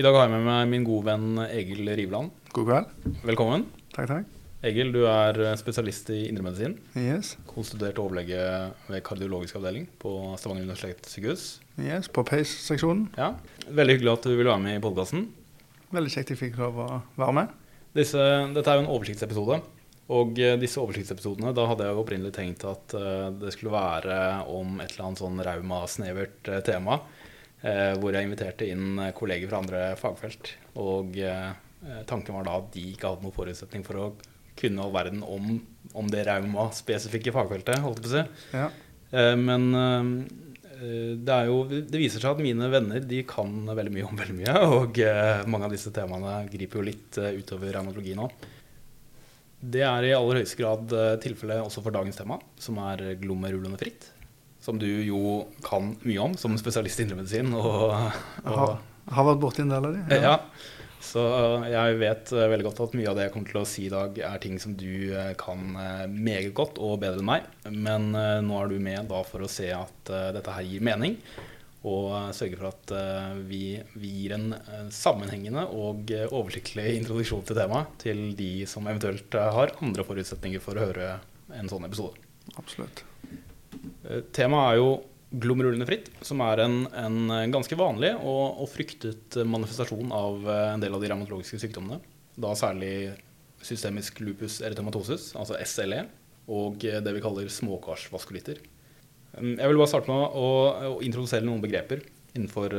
I dag har jeg med meg min gode venn Egil Riveland. God kveld. Velkommen. Takk, takk. Egil, du er spesialist i indremedisin. Yes. Konstituert overlege ved kardiologisk avdeling på Stavanger universitetssykehus. yes. På PACE-seksjonen. Ja. Veldig hyggelig at du ville være med i podkasten. Veldig kjekt jeg fikk lov å være med. Disse, dette er jo en oversiktsepisode. Og eh, disse oversiktsepisodene, da hadde jeg jo opprinnelig tenkt at eh, det skulle være om et eller annet sånn raumasnevert eh, tema. Eh, hvor jeg inviterte inn eh, kolleger fra andre fagfelt. Og eh, tanken var da at de ikke hadde noen forutsetning for å kunne all verden om, om det raumaspesifikke fagfeltet, holdt jeg på å si. Ja. Eh, men det, jo, det viser seg at mine venner de kan veldig mye om veldig mye. Og mange av disse temaene griper jo litt utover revmatologi nå. Det er i aller høyeste grad tilfellet også for dagens tema, som er glomerulonefritt. Som du jo kan mye om som spesialist i indremedisin. Og, og, har, har vært borti en del av de. ja. Så eh, jeg vet eh, veldig godt at mye av det jeg kommer til å si i dag, er ting som du eh, kan eh, meget godt og bedre enn meg. Men eh, nå er du med da for å se at eh, dette her gir mening. Og eh, sørge for at eh, vi, vi gir en eh, sammenhengende og eh, oversiktlig introduksjon til temaet til de som eventuelt eh, har andre forutsetninger for å høre en sånn episode. Absolutt. Eh, Temaet er jo glomerulonefritt, som er en, en ganske vanlig og, og fryktet manifestasjon av eh, en del av de revmatologiske sykdommene. Da særlig systemisk lupus erythematosus, altså SLE, og eh, det vi kaller småkarsvaskulitter. Um, Jeg vil bare starte med å, å introdusere noen begreper innenfor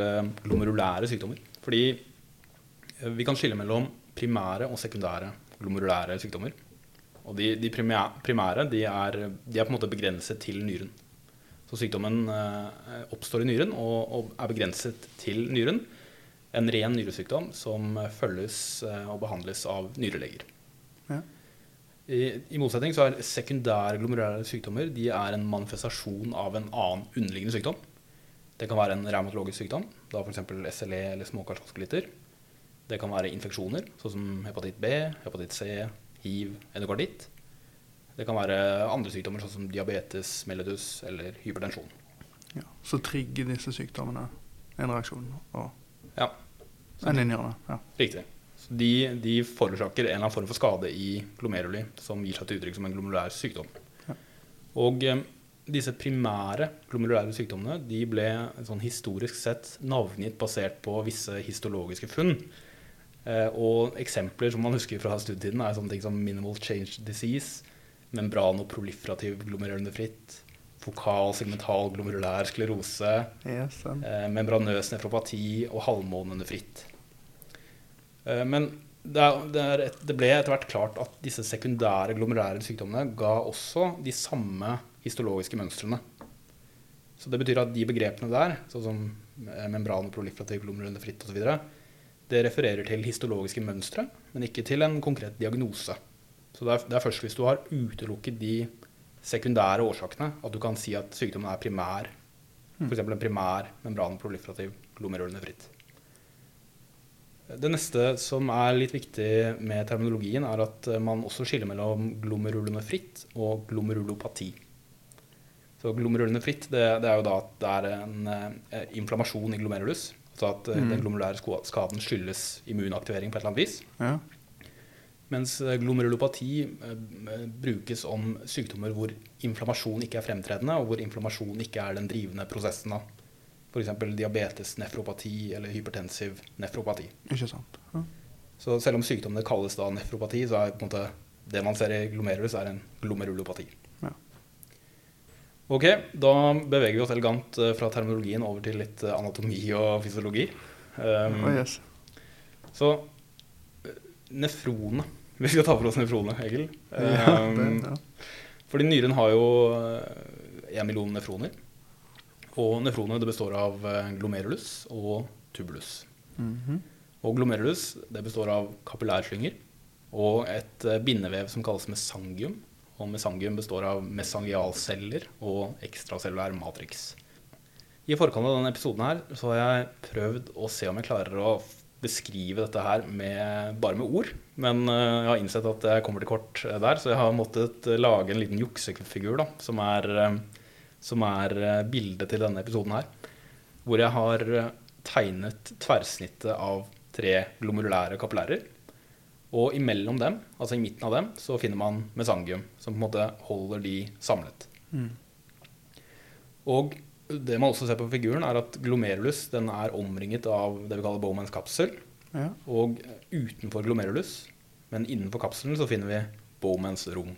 glomerulære sykdommer. Fordi vi kan skille mellom primære og sekundære glomerulære sykdommer. Og de, de primære de er, de er på en måte begrenset til nyren. Så sykdommen eh, oppstår i nyren og, og er begrenset til nyren. En ren nyresykdom som følges eh, og behandles av nyreleger. Ja. I, I motsetning så er sekundære glomerulære sykdommer de er en manifestasjon av en annen underliggende sykdom. Det kan være en revmatologisk sykdom, da f.eks. SLE eller småkarsvaskulitter. Det kan være infeksjoner, sånn som hepatitt B, hepatitt C, hiv, endokarditt. Det kan være andre sykdommer, sånn som diabetes, mellitus eller hypertensjon. Ja. Så trigger disse sykdommene en reaksjon. Og Ja, en inngjørende. Ja. riktig. Så de, de forårsaker en eller annen form for skade i glomeruli, som gir seg til uttrykk som en glomerulær sykdom. Ja. Og eh, disse primære glomerulære sykdommene de ble sånn historisk sett navngitt basert på visse histologiske funn. Eh, og eksempler som man husker fra studietiden, er sånne ting som minimal change disease, membranoproliferativ glomerulonefritt, fokal segmental glomerulær sklerose, Yes, eh, membranøs nefropati og halvmånenefritt. Eh, men det, er, det, et, det ble etter hvert klart at disse sekundære glomerulære sykdommene ga også de samme histologiske mønstrene. Så det betyr at de begrepene der, sånn som membran og proliferativ glomerulonefritt osv., det refererer til histologiske mønstre, men ikke til en konkret diagnose. Så det er, det er først hvis du har utelukket de sekundære årsakene, at du kan si at sykdommen er primær. F.eks. en primær membranproliferativ glomerulonefritt. Det neste som er litt viktig med terminologien, er at man også skiller mellom glomerulonefritt og glomerulopati. Så glomerulonefritt det, det er jo da at det er en eh, inflammasjon i glomerulus. Altså at mm. den glomerulære skaden skyldes immunaktivering på et eller annet vis. Ja. Mens eh, glomerulopati eh, eh, brukes om sykdommer hvor inflammasjon ikke er fremtredende, og hvor inflammasjon ikke er den drivende prosessen. F.eks. diabetes nefropati eller hypertensiv nefropati. Ikke sant. Ja. Så selv om sykdommene kalles da nefropati, så er det man ser i glomerulus, er en glomerulopati. Ja. Ok, da beveger vi oss elegant eh, fra terminologien over til litt eh, anatomi og fysiologi. Um, Oh, yes. så nefronene. Vi skal ta for oss nefronene, Egil. Ja, Um, det, ja. Fordi nyren har jo én million nefroner. Og nefroner består av eh, glomerulus og tubulus. Mhm. Og glomerulus det består av kapillærslynger og et eh, bindevev som kalles mesangium. Og mesangium består av mesangialceller og ekstracellulær matrix. I forkant av denne episoden her så har jeg prøvd å se om jeg klarer å beskrive dette her med, bare med ord. Men eh, jeg har innsett at jeg kommer til kort eh, der, så jeg har måttet eh, lage en liten juksefigur da, som er, som er bildet til denne episoden her. Hvor jeg har tegnet tverrsnittet av tre glomerulære kapillærer. Og imellom dem, altså i midten av dem, så finner man mesangium, som på en måte holder de samlet. Mm. Og det man også ser på figuren, er at glomerulus den er omringet av det vi kaller Bowmans kapsel. Ja. Og utenfor glomerulus, men innenfor kapselen, så finner vi Bowmans rom.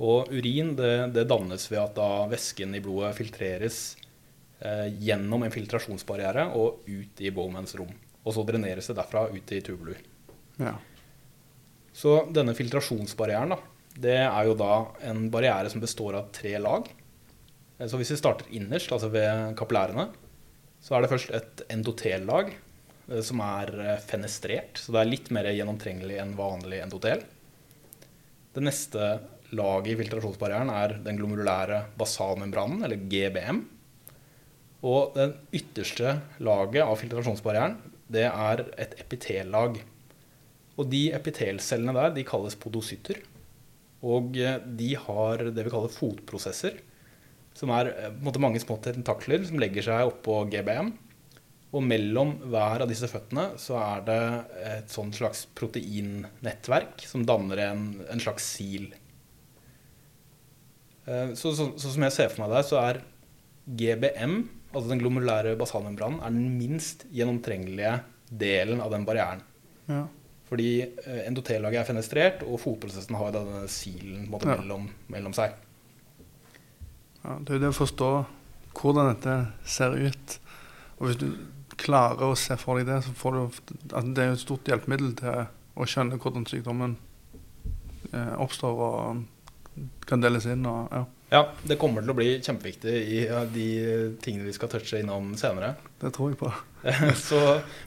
Og urin det, det dannes ved at da væsken i blodet filtreres eh, gjennom en filtrasjonsbarriere og ut i Bowmans rom. Og så dreneres det derfra ut i tubulur. ja. Så denne filtrasjonsbarrieren, da, det er jo da en barriere som består av tre lag. Eh, Så hvis vi starter innerst, altså ved kapillærene, så er det først et endotellag eh, som er eh, fenestrert, så det er litt mer gjennomtrengelig enn vanlig endotel. Det neste laget i filtrasjonsbarrieren er den glomerulære basalmembranen, eller GBM. Og det ytterste laget av filtrasjonsbarrieren, det er et epitellag. Og de epitelcellene der, de kalles podocytter. Og eh, de har det vi kaller fotprosesser, som er eh, på en måte mange små tentakler som legger seg oppå GBM. Og mellom hver av disse føttene så er det et sånt slags proteinnettverk som danner en, en slags sil. Eh, Så, så, så som jeg ser for meg det, så er GBM, altså den glomerulære basalmembranen, er den minst gjennomtrengelige delen av den barrieren. ja. Fordi eh, endotellaget er fenestrert, og fotprosessen har denne silen måte, Ja. mellom, mellom seg. Ja, det er det å forstå hvordan dette ser ut. Og hvis du klarer å se for deg det, så får du at det er et stort hjelpemiddel til å skjønne hvordan sykdommen eh, oppstår og kan deles inn. Og, ja, Ja, det kommer til å bli kjempeviktig i de tingene vi skal touche innom senere. det tror jeg på. Så,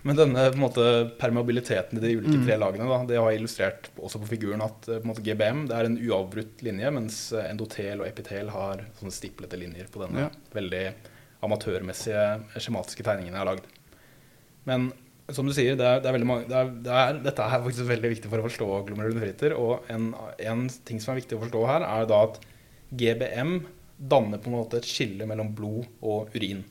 men denne på måte, permeabiliteten i de ulike Mm. tre lagene, da, det har illustrert også på figuren at eh, på måte, GBM det er en uavbrutt linje, mens eh, endotel og epitel har sånne stiplete linjer på denne Ja. veldig amatørmessige skjematiske tegningen jeg har lagd. Men som du sier, det er, det er mange, det er, er, dette er faktisk veldig viktig for å forstå glomerulonefritter. Og en, en ting som er viktig å forstå her, er da at GBM danner på en måte et skille mellom blod og urin.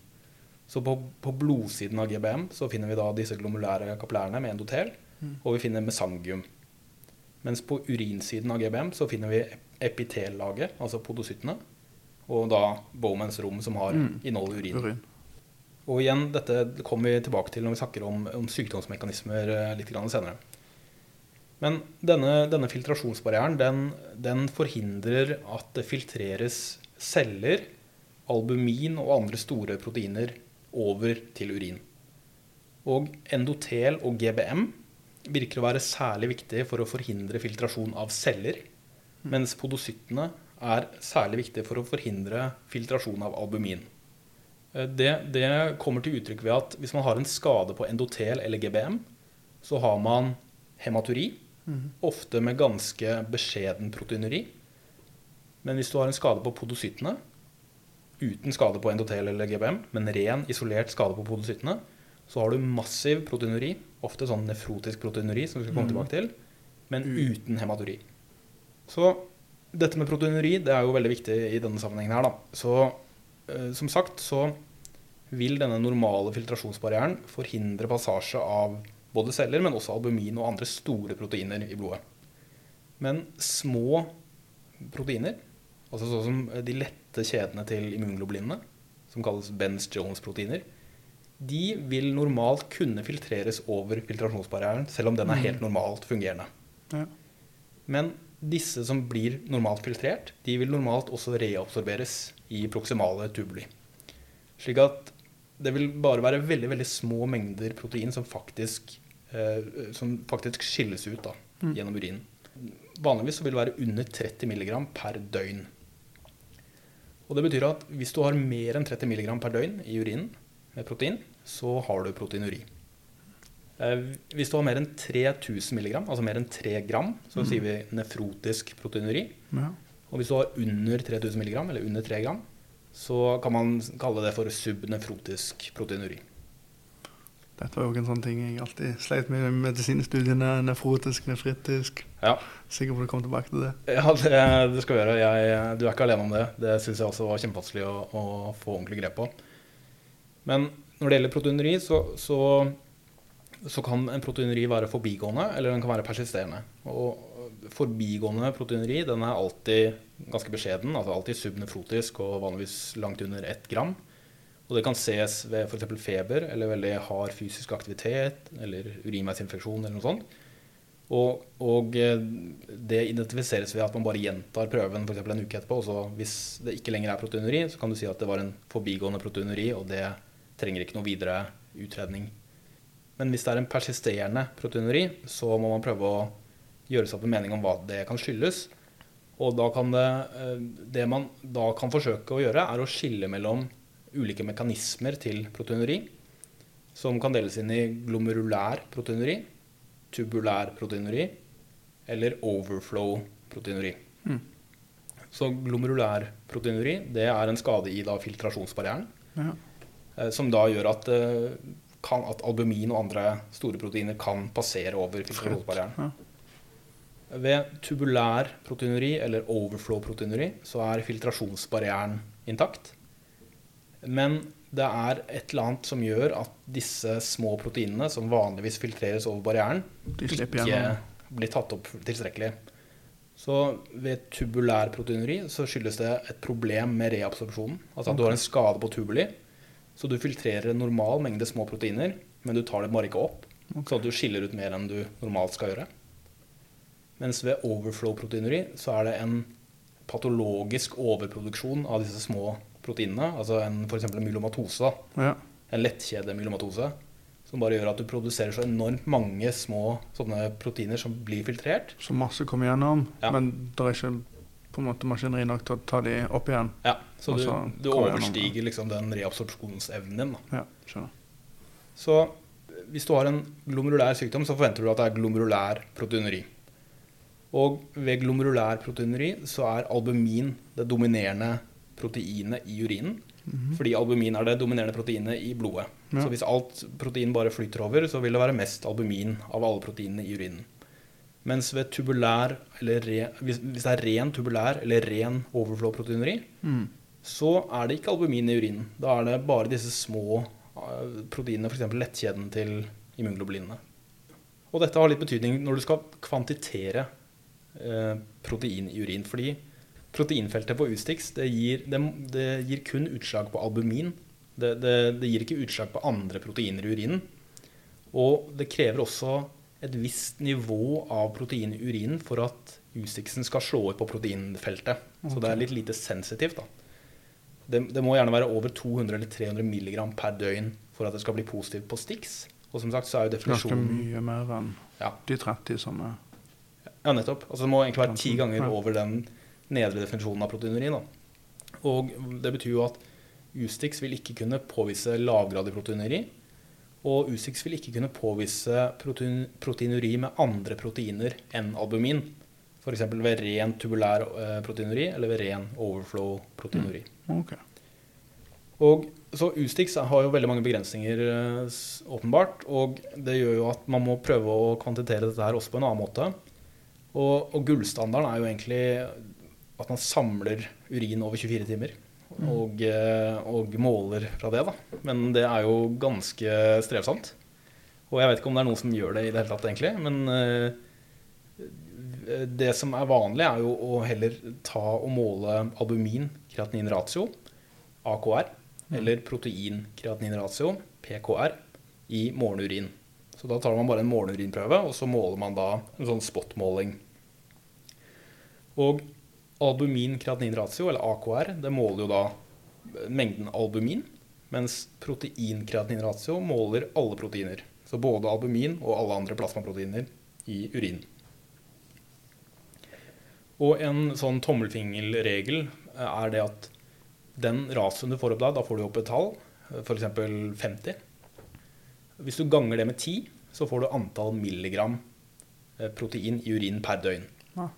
Så på, på blodsiden av GBM så finner vi da disse glomulære kapillærene med endotel, Mm. og vi finner mesangium. Mens på urinsiden av GBM så finner vi epitellaget, altså podocyttene, og da Bowmans rom som har Mm. innhold i urin. Urin. Og igjen, dette kommer vi tilbake til når vi snakker om, om sykdomsmekanismer eh, litt senere. Men denne, denne filtrasjonsbarrieren den, den forhindrer at det filtreres celler, albumin og andre store proteiner over til urin. Og endotel og GBM virker å være særlig viktig for å forhindre filtrasjon av celler, mens podocyttene er særlig viktige for å forhindre filtrasjon av albumin. Eh, Det, det kommer til uttrykk ved at hvis man har en skade på endotel eller GBM, så har man hematuri. Ofte med ganske beskjeden proteinuri. Men hvis du har en skade på podocytene, uten skade på endotel eller GBM, men ren, isolert skade på podocytene, så har du massiv proteinuri, ofte sånn nefrotisk proteinuri, som vi skal komme Mhm. tilbake til, men Mm. uten hematuri. Så dette med proteinuri det er jo veldig viktig i denne sammenhengen her. Da. Så eh, som sagt så vil denne normale filtrasjonsbarrieren forhindre passasje av både celler, men også albumin og andre store proteiner i blodet. Men små proteiner, altså sånn som de lette kjedene til immunglobulinene, som kalles Benz-Jones-proteiner, de vil normalt kunne filtreres over filtrasjonsbarrieren, selv om den er helt normalt fungerende. Ja. Men disse som blir normalt filtrert, de vil normalt også reabsorberes i proksimale tubuli. Slik at det vil bare være veldig veldig små mengder protein som faktisk, eh, som faktisk skilles ut da, Mm. gjennom urinen. Vanligvis så vil det være under 30 mg per døgn. Og det betyr at hvis du har mer enn 30 mg per døgn i urinen med protein, så har du proteinuri. Eh, Hvis du har mer enn 3000 mg, altså mer enn 3 gram, så mm. sier vi nefrotisk proteinuri. Ja. Og hvis du har under 3000 mg, eller under 3 gram, så kan man kalle det for subnefrotisk proteinuri. Dette var jo en sånn ting jeg alltid sleit med i medisinstudiene. Nefrotisk, nefritisk. Ja. Sikker på du kommer tilbake til det. Ja, det, det skal vi gjøre. Jeg, du er ikke alene om det. Det syns jeg også var kjempevanskelig å, å få ordentlig grep på. Men når det gjelder proteineri, så, så så kan en proteineri være forbigående, eller den kan være persisterende. Og forbigående proteineri den er alltid ganske beskjeden, altså alltid subnefrotisk og vanligvis langt under ett gram. Og det kan ses ved f.eks. feber eller veldig hard fysisk aktivitet eller urinveisinfeksjon eller noe sånt. Og, og, eh, det identifiseres ved at man bare gjentar prøven f.eks. en uke etterpå. Og så hvis det ikke lenger er proteinuri, så kan du si at det var en forbigående proteinuri, og det trenger ikke noe videre utredning. Men hvis det er en persisterende proteinuri, så må man prøve å gjøre seg opp en mening om hva det kan skyldes. Og da kan det, eh, det man da kan forsøke å gjøre, er å skille mellom ulike mekanismer til proteinuri, som kan deles inn i glomerulær proteinuri, tubulær proteinuri eller overflow proteinuri. Mm. Så glomerulær proteinuri det er en skade i da, filtrasjonsbarrieren. Ja. Eh, som da gjør at, eh, kan, at, albumin og andre store proteiner kan passere over filtrasjonsbarrieren. Ja. Ved tubulær proteinuri eller overflow proteinuri så er filtrasjonsbarrieren intakt. Men det er et eller annet som gjør at disse små proteinene, som vanligvis filtreres over barrieren, ikke blir tatt opp tilstrekkelig. Så ved tubulær proteinuri så skyldes det et problem med reabsorpsjonen. Altså at okay. du har en skade på tubuli, så du filtrerer en normal mengde små proteiner, men du tar det bare ikke opp. Okay. Så at du skiller ut mer enn du normalt skal gjøre. Mens ved overflow-proteinuri så er det en patologisk overproduksjon av disse små proteinene, altså en, f.eks. en myelomatose, ja. en lettkjede myelomatose, som bare gjør at du produserer så enormt mange små sånne proteiner som blir filtrert. Så masse kommer gjennom, ja. men det er ikke på en måte maskineri nok til å ta de opp igjen? Ja, så du, du overstiger liksom den reabsorpsjonsevnen din. Da. Ja, skjønner. Så hvis du har en glomerulær sykdom, så forventer du at det er glomerulær proteineri. Og ved glomerulær proteineri så er albumin det dominerende proteinet i urinen. Mm -hmm. Fordi albumin er det dominerende proteinet i blodet. Ja. Så hvis alt protein bare flyter over, så vil det være mest albumin av alle proteinene i urinen. Mens ved tubulær, eller re, hvis, hvis, det er ren tubulær eller ren overflow-proteineri, mm. så er det ikke albumin i urinen. Da er det bare disse små uh, proteinene, f.eks. lettkjeden til immunglobulinene. Og dette har litt betydning når du skal kvantitere eh, protein i urin. fordi proteinfeltet på Ustix det gir, det, det gir, kun utslag på albumin. Det, det, gir ikke utslag på andre proteiner i urinen. Og det krever også et visst nivå av protein i urinen for at Ustixen skal slå ut på proteinfeltet. Okay. Så det er litt lite sensitivt. det, må gjerne være over 200 eller 300 mg per døgn for at det skal bli positivt på Stix. Og som sagt så er jo definisjonen Ganske mye mer enn ja. de 30 som er Ja, nettopp. Altså det må egentlig være ti ganger over den nedre definisjonen av proteinuri. Da. Og det betyr jo at Ustix vil ikke kunne påvise lavgradig proteinuri. Og Ustix vil ikke kunne påvise protein, proteinuri med andre proteiner enn albumin. F.eks. ved ren tubulær eh, proteinuri eller ved ren overflow proteinuri. Mm. Okay. Og så Ustix har jo veldig mange begrensninger, eh, åpenbart. Og det gjør jo at man må prøve å kvantitere dette her også på en annen måte. Og, og gullstandarden er jo egentlig at man samler urin over 24 timer. Og, eh, og, måler fra det, da. Men det er jo ganske strevsomt. Og jeg vet ikke om det er noen som gjør det i det hele tatt, egentlig. Men uh, det som er vanlig, er jo å heller ta og måle albumin, kreatinin ratio, AKR, mm. eller protein kreatinin ratio, PKR, i morgenurin. Så da tar man bare en morgenurinprøve, og så måler man da en sånn spot-måling. Og albumin-kreatininratio, eller AKR, det måler jo da mengden albumin. Mens protein kreatinin ratio måler alle proteiner. Så både albumin og alle andre plasmaproteiner i urin. Og en sånn tommelfingerregel er det at den ratioen du får opp da, da får du opp et tall, f.eks. 50. Hvis du ganger det med 10, så får du antall milligram eh, protein i urin per døgn. Ja.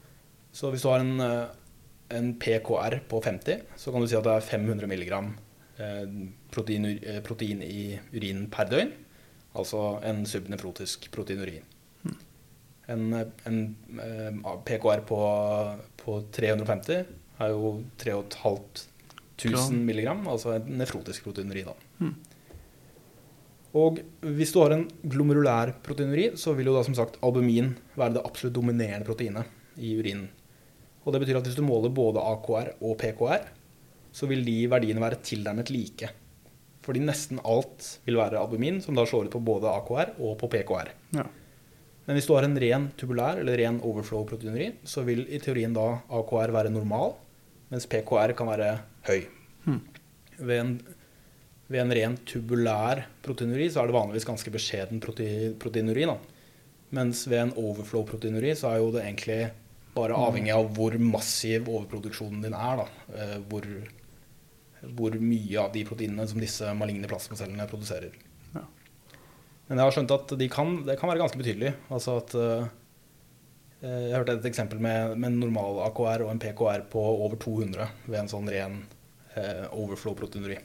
Så hvis du har en eh, en PKR på 50, så kan du si at det er 500 mg eh, protein, eh, protein, i urinen per døgn. Altså en subnefrotisk proteinurin. Mm. En, en, en eh, PKR på, på, 350 er jo 3500 mg, altså en nefrotisk proteinurin. Mm. Og hvis du har en glomerulær proteinuri, så vil jo da som sagt albumin være det absolutt dominerende proteinet i urinen. Og det betyr at hvis du måler både AKR og PKR, så vil de verdiene være tilnærmet like. Fordi nesten alt vil være albumin, som da slår ut på både AKR og på PKR. Ja. Men hvis du har en ren tubulær eller ren overflow-proteinuri, så vil i teorien da AKR være normal, mens PKR kan være høy. Hmm. Ved, en, ved en ren tubulær proteinuri så er det vanligvis ganske beskjeden prote, proteinuri. Da. Mens ved en overflow-proteinuri så er jo det egentlig bare avhengig av hvor massiv overproduksjonen din er. Da. Eh, Hvor, hvor mye av de proteinene som disse maligne plasmacellene produserer. Ja. Men jeg har skjønt at de kan, det kan være ganske betydelig. Altså at eh, eh, Jeg hørte et eksempel med, med en normal AKR og en PKR på over 200 ved en sånn ren overflow-proteinuri.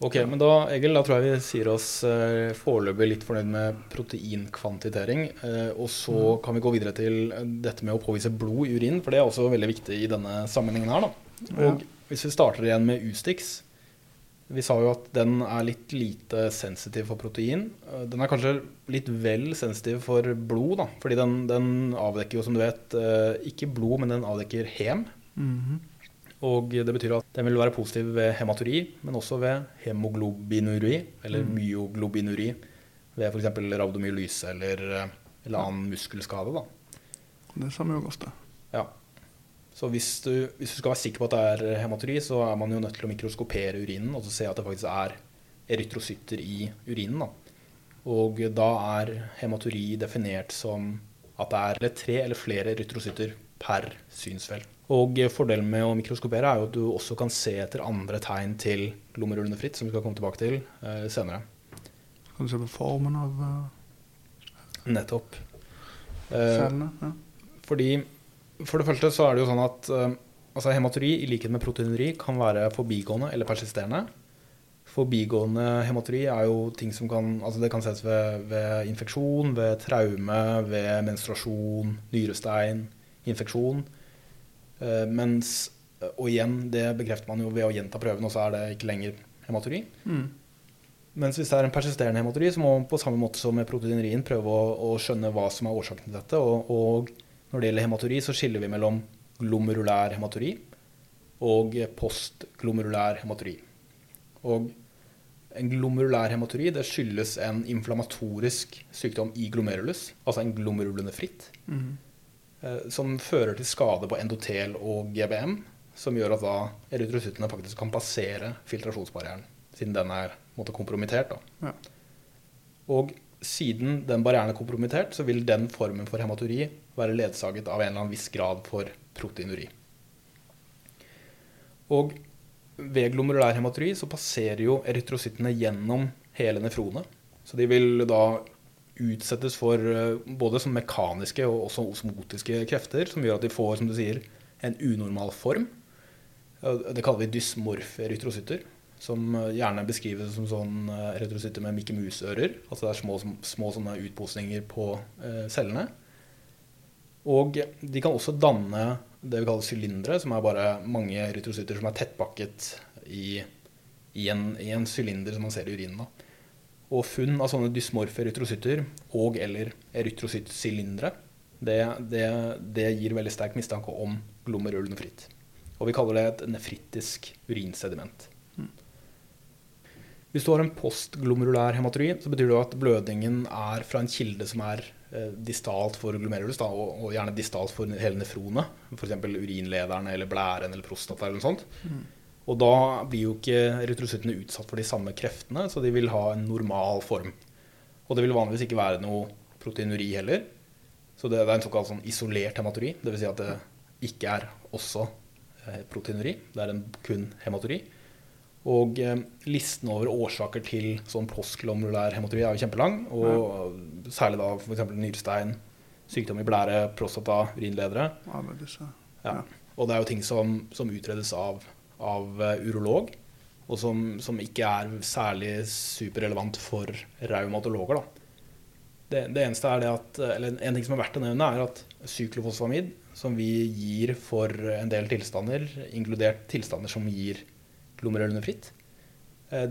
Ok, men da, Egil, da tror jeg vi sier oss eh, foreløpig litt fornøyd med proteinkvantitering. Eh, og så kan vi gå videre til dette med å påvise blod i urin, for det er også veldig viktig i denne sammenhengen her. da. Og hvis vi starter igjen med Ustix Vi sa jo at den er litt lite sensitiv for protein. Eh, Den er kanskje litt vel sensitiv for blod, da. Fordi den, den avdekker jo, som du vet, eh, ikke blod, men den avdekker hem. Mhm. Og det betyr at den vil være positiv ved hematuri, men også ved hemoglobinuri, eller Mm. myoglobinuri, ved f.eks. rabdomyolyse eller, eh, eller annen muskelskade. Da. Det samme jo ofte. Ja. Så hvis du, hvis du skal være sikker på at det er hematuri, så er man jo nødt til å mikroskopere urinen og så se at det faktisk er erytrocytter i urinen. Da. Og da er hematuri definert som at det er tre eller flere erytrocytter per synsfelt. Og fordelen med å mikroskopere er jo at du også kan se etter andre tegn til lommerullende fritt, som vi skal komme tilbake til eh, senere. Kan du se på formen av uh, Nettopp. Eh, cellene? Ja. Fordi For det første så er det jo sånn at eh, altså hematuri, i likhet med proteinuri, kan være forbigående eller persisterende. Forbigående hematuri er jo ting som kan altså Det kan ses ved, ved infeksjon, ved traume, ved menstruasjon, nyrestein, infeksjon. Eh, mens Og igjen, det bekrefter man jo ved å gjenta prøven, og så er det ikke lenger hematuri. Mm. Mens hvis det er en persisterende hematuri, så må man på samme måte som med proteinerien prøve å, å skjønne hva som er årsaken til dette. Og, og når det gjelder hematuri, så skiller vi mellom glomerulær hematuri og postglomerulær hematuri. Og en glomerulær hematuri det skyldes en inflammatorisk sykdom i glomerulus, altså en glomerulonefritt, Mhm. Eh, som fører til skade på endotel og GBM, som gjør at da erytrocyttene faktisk kan passere filtrasjonsbarrieren, siden den er måte, kompromittert. Ja. Og siden den barrieren er kompromittert, så vil den formen for hematuri være ledsaget av en eller annen viss grad for proteinuri. Og ved glomerulær hematuri så passerer jo erytrocyttene gjennom hele nefronet. Så de vil da utsettes for eh, både som mekaniske og også osmotiske krefter, som gjør at de får, som du sier, en unormal form. Det kaller vi dysmorfe erytrosytter, som eh, gjerne beskrives som sånn eh, med Mikke Mus-ører. Altså det er små, små sånne utposninger på cellene. Og de kan også danne det vi kaller sylindere, som er bare mange erytrocytter som er tettpakket i, i en i en sylinder som man ser i urinen. Da. Og funn av sånne dysmorfe erytrocytter og eller erytrocyttsylindere, det, det, det gir veldig sterk mistanke om glomerulonefritt. Og vi kaller det et nefritisk urinsediment. Hvis du har en postglomerulær hematuri, så betyr det at blødningen er fra en kilde som er eh, distalt for glomerulus, da, og, gjerne distalt for hele nefronet. F.eks. urinlederen eller blæren eller prostata eller noe sånt. Og da blir jo ikke erytrocyttene utsatt for de samme kreftene, så de vil ha en normal form. Og det vil vanligvis ikke være noe proteinuri heller. Så det, det er en såkalt sånn isolert hematuri. Dvs. Si at det ikke er også eh, proteinuri. Det er en kun hematuri. Og eh, listen over årsaker til sånn postglomulær hematuri er jo kjempelang. Og særlig da f.eks. nyrestein, sykdom i blære, prostata, urinledere. Ja. Ja. Og det er jo ting som, som utredes av, av eh, urolog, og som, som ikke er særlig superrelevant for reumatologer. Det, det eneste er det at, eller En ting som er verdt å nevne, er at syklofosfamid, som vi gir for en del tilstander, inkludert tilstander som gir glomerulonefritt, fritt,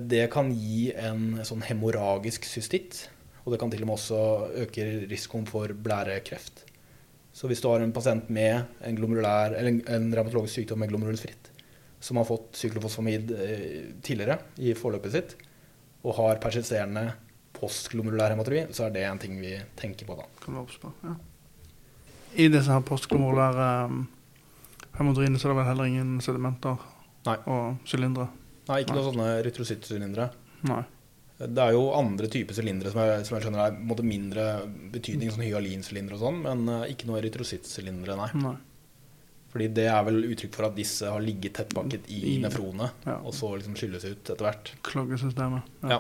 Det kan gi en sånn hemorragisk cystitt, og det kan til og med også øke risikoen for blærekreft. Så hvis du har en pasient med en, en- en revmatologisk sykdom med glomerulsfritt, som har fått cyklofosfamid eh, tidligere i forløpet sitt, og har persisterende postglomerulær hematologi, så er det en ting vi tenker på da. Kan være oppspå, på. Ja. I disse her postglomerulære um, hemodriene så er det vel heller ingen sedimenter Nei. og sylindere? Nei, ikke Nei. noen sånne retrocyttsylindere. Nei. Det er jo andre typer sylindere som, som jeg skjønner er mindre betydning, sånn hyalinsylindere og sånn, men eh, ikke noe erytrocyttsylindere, nei. Nei. Fordi det er vel uttrykk for at disse har ligget tettpakket i I- nefronet, Ja. og så liksom skylles ut etter hvert. Klaggesystemet. Ja.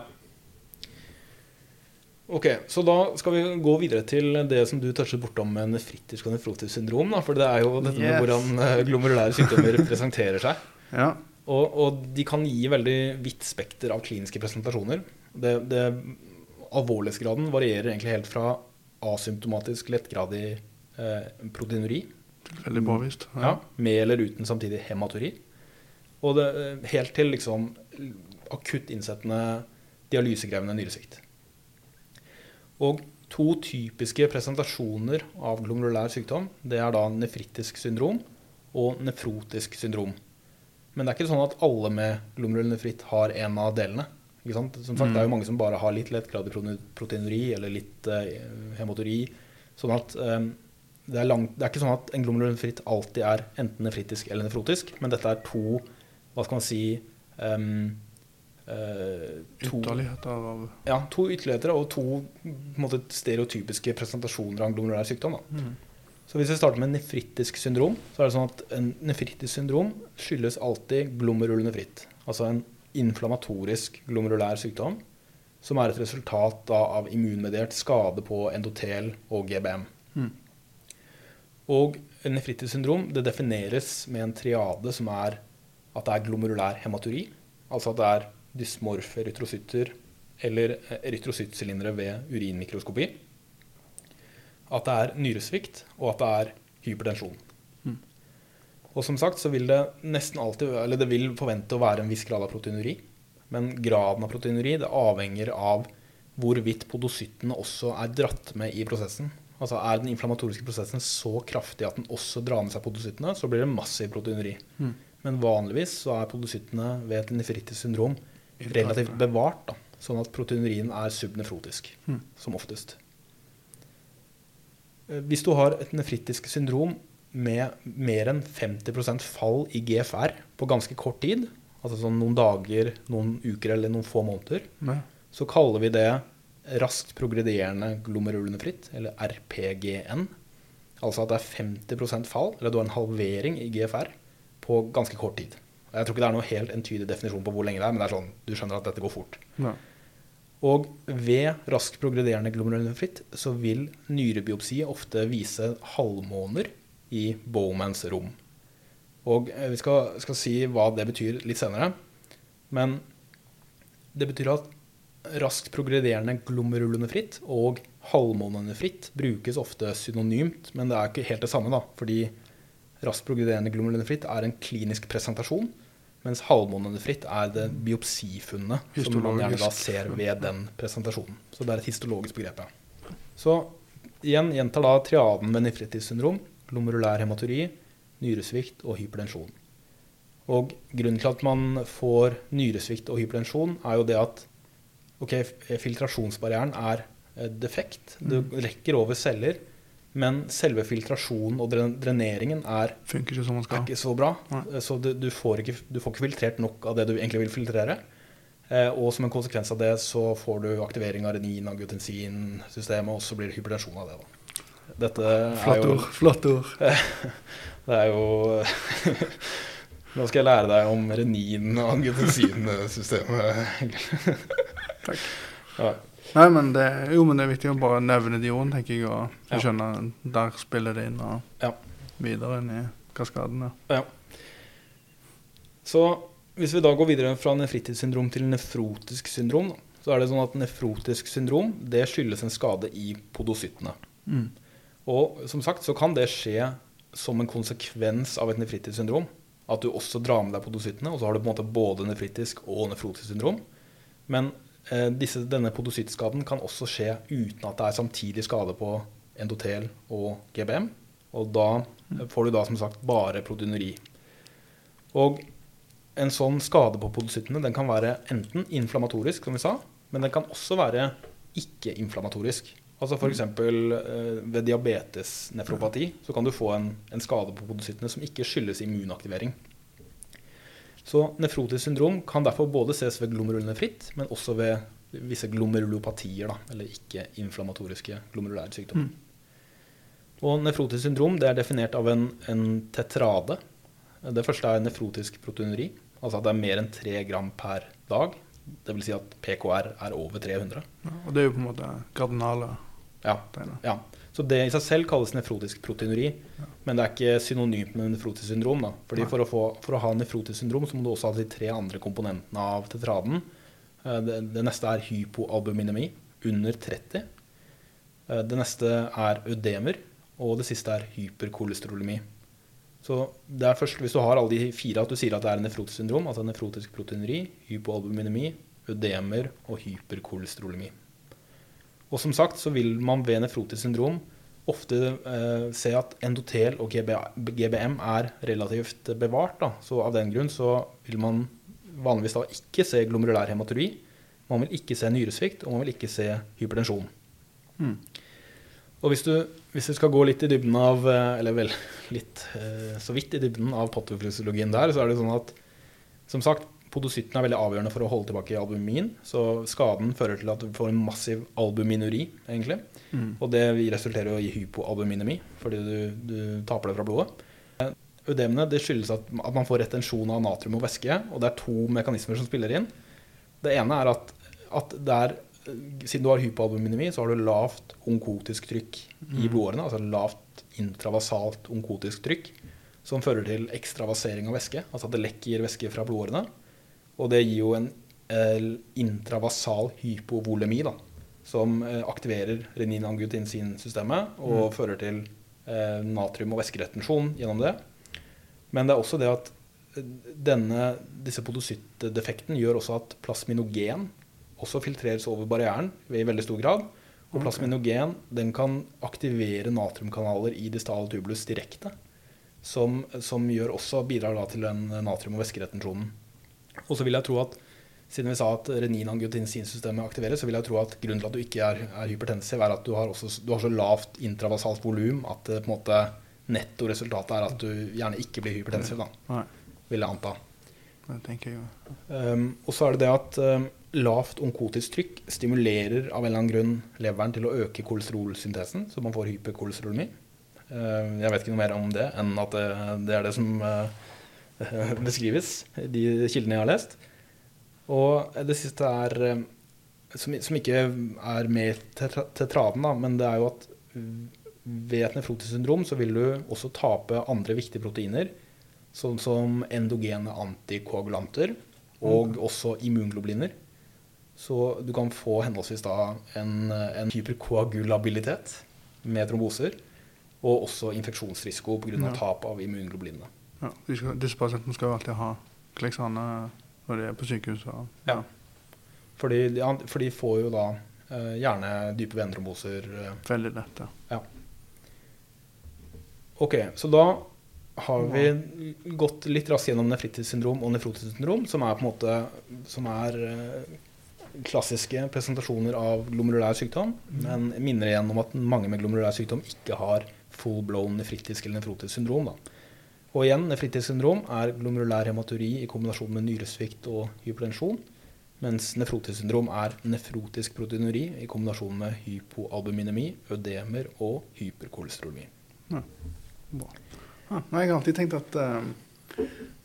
Ok, så da skal vi gå videre til det som du touchet bortom med nefritisk og nefrotisk syndrom, da, for det er jo dette med Yes. hvordan eh, glomerulære sykdommer presenterer seg. Ja. Og, og de kan gi veldig vidt spekter av kliniske presentasjoner. Det, det Alvorlighetsgraden varierer egentlig helt fra asymptomatisk lettgradig eh, proteinuri, Veldig påvist. ja. med eller uten samtidig hematuri, og det, eh, helt til liksom akutt innsettende dialysekrevende nyresvikt. Og to typiske presentasjoner av glomerulær sykdom, det er da nefritisk syndrom og nefrotisk syndrom. Men det er ikke sånn at alle med glomerulnefritt har en av delene. Som sagt, Mm. Det er jo mange som bare har litt lettgradig prote- proteinuri eller litt eh, hematuri. Sånn at eh, det, er langt, det er ikke sånn at en glomerulonefritt alltid er enten nefritisk eller nefrotisk, men dette er to hva skal man si um, uh, to, Ytterligheter av ja, to ytterligheter og to måte, stereotypiske presentasjoner av en glomerulær sykdom. Mm. Så hvis vi starter med nefritisk syndrom, så er det sånn at en nefritisk syndrom skyldes alltid glomerulonefritt. Altså en inflammatorisk glomerulær sykdom som er et resultat da, av immunmediert skade på endotel og GBM. Og nefritisk syndrom det defineres med en triade som er at det er glomerulær hematuri, altså at det er dysmorfe erytrocytter eller erytrocyttsylindere ved urinmikroskopi. At det er nyresvikt, og at det er hypertensjon. Mm. Og som sagt så vil det nesten alltid, eller det vil forvente å være en viss grad av proteinuri. Men graden av proteinuri det avhenger av hvorvidt podocyttene også er dratt med i prosessen. Altså Er den inflammatoriske prosessen så kraftig at den også drar med seg podocyttene, så blir det massiv proteineri. Mm. Men vanligvis så er podocyttene ved et nefritisk syndrom relativt bevart, da, sånn at proteinerien er subnefrotisk, Mm. som oftest. Eh, Hvis du har et nefritisk syndrom med mer enn 50% fall i GFR på ganske kort tid, altså sånn noen dager, noen uker eller noen få måneder, Ja. så kaller vi det raskt progrederende glomerulonefritt, eller RPGN. Altså at det er 50% fall, eller du har en halvering i GFR, på ganske kort tid. Jeg tror ikke det er noe helt entydig definisjon på hvor lenge det er, men det er sånn, du skjønner at dette går fort. Ja. Og ved raskt progrederende glomerulonefritt så vil nyrebiopsi ofte vise halvmåner i Bowmans rom. Og eh, vi skal, skal si hva det betyr litt senere. Men det betyr at raskt progrederende glomerulonefritt og halvmånenefritt brukes ofte synonymt, men det er ikke helt det samme, da. Fordi raskt progrederende glomerulonefritt er en klinisk presentasjon, mens halvmånenefritt er det biopsifunnet som man gjerne da ser ved den presentasjonen. Så det er et histologisk begrep. ja. Så igjen gjentar da triaden med nefritisk syndrom, glomerulær hematuri, nyresvikt og hypertensjon. Og grunnen til at man får nyresvikt og hypertensjon, er jo det at ok, filtrasjonsbarrieren er eh, defekt. Du rekker over celler, men selve filtrasjonen og dreneringen er, ikke som man er ikke så bra. Nei. Eh, Så du, du, får ikke, du får ikke filtrert nok av det du egentlig vil filtrere. Eh, og som en konsekvens av det så får du aktivering av renin, angiotensinsystemet, og så blir det hypertensjon av det. Da. Dette Flott ord. Flott ord. Det er jo Nå skal jeg lære deg om renin- og angiotensinsystemet. Takk. Ja. Nei, men det, jo, men det er viktig å bare nevne de ordene, tenker jeg, og Ja. skjønne der spiller det inn, og Ja. videre inn i kaskaden. Ja. Ja. Så hvis vi da går videre fra nefritidssyndrom til nefrotisk syndrom, så er det sånn at nefrotisk syndrom det skyldes en skade i podocyttene. Mm. Og som sagt så kan det skje som en konsekvens av et nefritisk syndrom. At du også drar med deg podocyttene, og så har du på en måte både nefritisk og nefrotisk syndrom. Men disse, denne podocyttskaden kan også skje uten at det er samtidig skade på endotel og GBM. Og da får du da som sagt bare proteinuri. Og en sånn skade på podocyttene den kan være enten inflammatorisk, som vi sa, men den kan også være ikke-inflammatorisk. Altså F.eks. Eh, ved diabetes-nefropati så kan du få en, en skade på podocyttene som ikke skyldes immunaktivering. Så nefrotisk syndrom kan derfor både ses ved glomerulonefritt, men også ved visse glomerulopatier, da, eller ikke-inflammatoriske glomerulære sykdommer. Mm. Og nefrotisk syndrom det er definert av en, en, tetrade. Det første er nefrotisk proteinuri, altså at det er mer enn 3 gram per dag. Dvs. Si at PKR er over 300. Ja, og det er jo på en måte kardinale ja, ja. Så det i seg selv kalles nefrotisk proteinuri, men det er ikke synonymt med nefrotisk syndrom. Da. Fordi for å, få, for å, ha nefrotisk syndrom så må du også ha de tre andre komponentene av tetraden. Eh, det, det neste er hypoalbuminemi under 30. Eh, det neste er ødemer, og det siste er hyperkolesterolemi. Så det er først hvis du har alle de fire at du sier at det er nefrotisk syndrom, altså nefrotisk proteinuri, hypoalbuminemi, ødemer og hyperkolesterolemi. Og som sagt så vil man ved nefrotisk syndrom ofte eh, se at endotel og GBM er relativt bevart. Da. Så av den grunn så vil man vanligvis da ikke se glomerulær hematuri. Man vil ikke se nyresvikt, og man vil ikke se hypertensjon. Mm. Og hvis du, hvis du, skal gå litt i dybden av eh, Eller vel, litt eh, så vidt i dybden av patofysiologien der, så er det sånn at som sagt, Podosytten er veldig avgjørende for å holde tilbake albumin. Så skaden fører til at du får en massiv albuminuri, egentlig. Mm. Og det resulterer i hypoalbuminemi, fordi du, du, taper det fra blodet. Ødemene det skyldes at, at, man får retensjon av natrium og væske. Og det er to mekanismer som spiller inn. Det ene er at, at er, siden du har hypoalbuminemi, så har du lavt onkotisk trykk mm. i blodårene. Altså lavt intravasalt onkotisk trykk. Som fører til ekstravasering av væske. Altså at det lekker væske fra blodårene. Og det gir jo en eh, intravasal hypovolemi, da, som eh, aktiverer renin-angiotensinsystemet og mm. fører til eh, natrium- og væskeretensjon gjennom det. Men det er også det at denne, disse podocyttdefekten gjør også at plasminogen også filtreres over barrieren i veldig stor grad. Og plasminogen den kan aktivere natriumkanaler i distal tubulus direkte. Som, som gjør også bidrar til den natrium- og væskeretensjonen. Og så vil jeg tro at siden vi sa at renin-angiotensinsystemet aktiveres, så vil jeg tro at grunnen til at du ikke er, er hypertensiv, er at du har, også, du har så lavt intravasalt volum at det, på en måte nettoresultatet er at du gjerne ikke blir hypertensiv. da, Vil jeg anta. Det tenker jeg um, Og så er det det at um, lavt onkotisk trykk stimulerer av en eller annen grunn leveren til å øke kolesterolsyntesen, så man får hyperkolesterolemi. Uh, jeg vet ikke noe mer om det enn at det, det er det som uh, beskrives, de kildene jeg har lest. Og det siste er eh, som, som ikke er med til, til traden, da, men det er jo at ved et nefrotisk syndrom så vil du også tape andre viktige proteiner, sånn som endogene antikoagulanter og mm. også immunglobuliner. Så du kan få henholdsvis da en, en hyperkoagulabilitet med tromboser, og også infeksjonsrisiko pga. Ja. tap av immunglobulinene. Ja, skal, disse pasientene skal jo alltid ha Kleksane når de er på sykehus. Og, ja. For de, ja, for de får jo da eh, gjerne dype venetromboser. Eh. Veldig lett, ja. Ok, så da har vi gått litt raskt gjennom nefritis syndrom og nefrotisk syndrom, som er på en måte som er eh, klassiske presentasjoner av glomerulær sykdom, mm. men minner igjen om at mange med glomerulær sykdom ikke har full blown nefritisk eller nefrotisk syndrom. Da. Og igjen, nefritidssyndrom er glomerulær hematuri i kombinasjon med nyresvikt og hypertensjon. Mens nefrotissyndrom er nefrotisk proteinuri i kombinasjon med hypoalbuminemi, ødemer og hyperkolesterolemi. Ja. Ja, jeg har alltid tenkt at uh,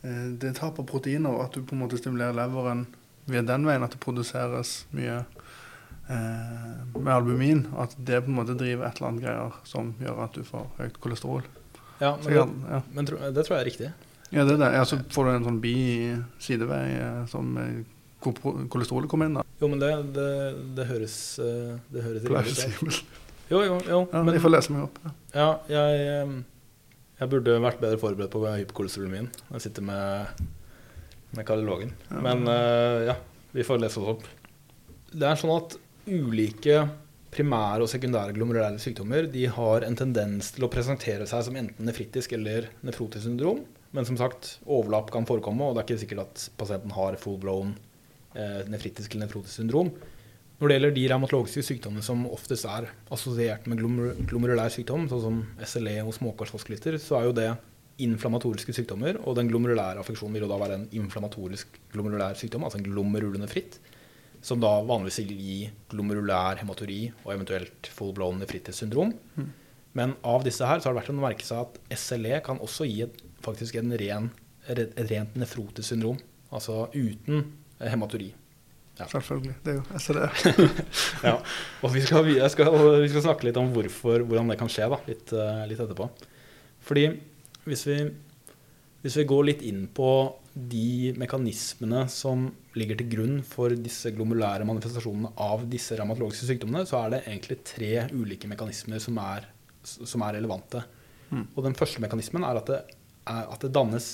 det er tap av proteiner, og at du på en måte stimulerer leveren ved den veien, at det produseres mye uh, med albumin, og at det på en måte driver et eller annet greier som gjør at du får høyt kolesterol. Ja, men, det, ja. men tro, det tror jeg er riktig. Ja, det er det. Ja, så får du en sånn bi-sidevei eh, som kolesterolet kommer inn. da. Jo, men det, det, det høres eh, Det høres riktig ut. Jo, jo, jo. Ja, men, jeg får lese meg opp. Ja, ja jeg, jeg, burde vært bedre forberedt på hyperkolesterolen Jeg sitter med, med kardiologen. Ja, men uh, ja, vi får lese oss opp. det er sånn at ulike primære og sekundære glomerulære sykdommer de har en tendens til å presentere seg som enten nefritisk eller nefrotisk syndrom. Men som sagt, overlapp kan forekomme, og det er ikke sikkert at pasienten har full-blown eh, nefritisk eller nefrotisk syndrom. Når det gjelder de revmatologiske sykdommene som oftest er assosiert med glomer glomerulær sykdom, sånn som SLE og småkarsvaskulitter, så er jo det inflammatoriske sykdommer. Og den glomerulære affeksjonen vil jo da være en inflammatorisk glomerulær sykdom, altså en glomerulonefritt, som da vanligvis vil gi glomerulær hematuri og eventuelt full-blown nefritis syndrom. Mm. Men av disse her så har det vært å merke seg at SLE kan også gi et, faktisk en ren, et rent nefrotisk syndrom, altså uten hematuri. Ja. Selvfølgelig. Det er jo SLE. Ja, og vi skal, vi, skal, vi skal, snakke litt om hvorfor, hvordan det kan skje da, litt, eh, litt etterpå. Fordi hvis vi, hvis vi, går litt inn på de mekanismene som ligger til grunn for disse glomulære manifestasjonene av disse revmatologiske sykdommene, så er det egentlig tre ulike mekanismer som er, som er relevante. Mm. Og den første mekanismen er at det, er at det dannes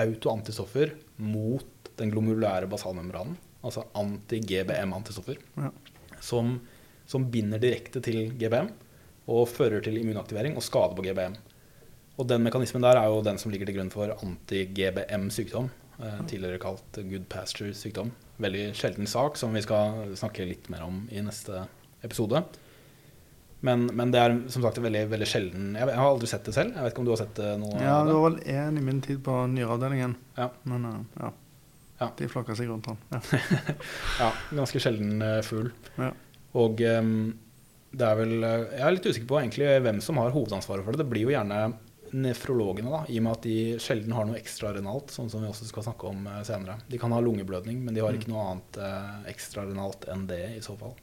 autoantistoffer mot den glomulære basalmembranen altså anti-GBM-antistoffer, ja. som, som, binder direkte til GBM og fører til immunaktivering og skade på GBM. Og den mekanismen der er jo den som ligger til grunn for anti-GBM-sykdom, eh, tidligere kalt good pasture-sykdom. Veldig sjelden sak som vi skal snakke litt mer om i neste episode. Men, men, det er som sagt veldig, veldig sjelden jeg, har aldri sett det selv. Jeg vet ikke om du har sett det noe? Ja, det var vel én i min tid på nyreavdelingen. Ja. Men, uh, ja. Ja. De flokka seg rundt han. Ja, ja ganske sjelden fugl. Ja. Og um, det er vel Jeg er litt usikker på egentlig hvem som har hovedansvaret for det. Det blir jo gjerne nefrologene, da, i og med at de sjelden har noe ekstrarenalt, sånn som vi også skal snakke om uh, senere. De kan ha lungeblødning, men de har ikke mm. noe annet eh, ekstrarenalt enn det i så fall.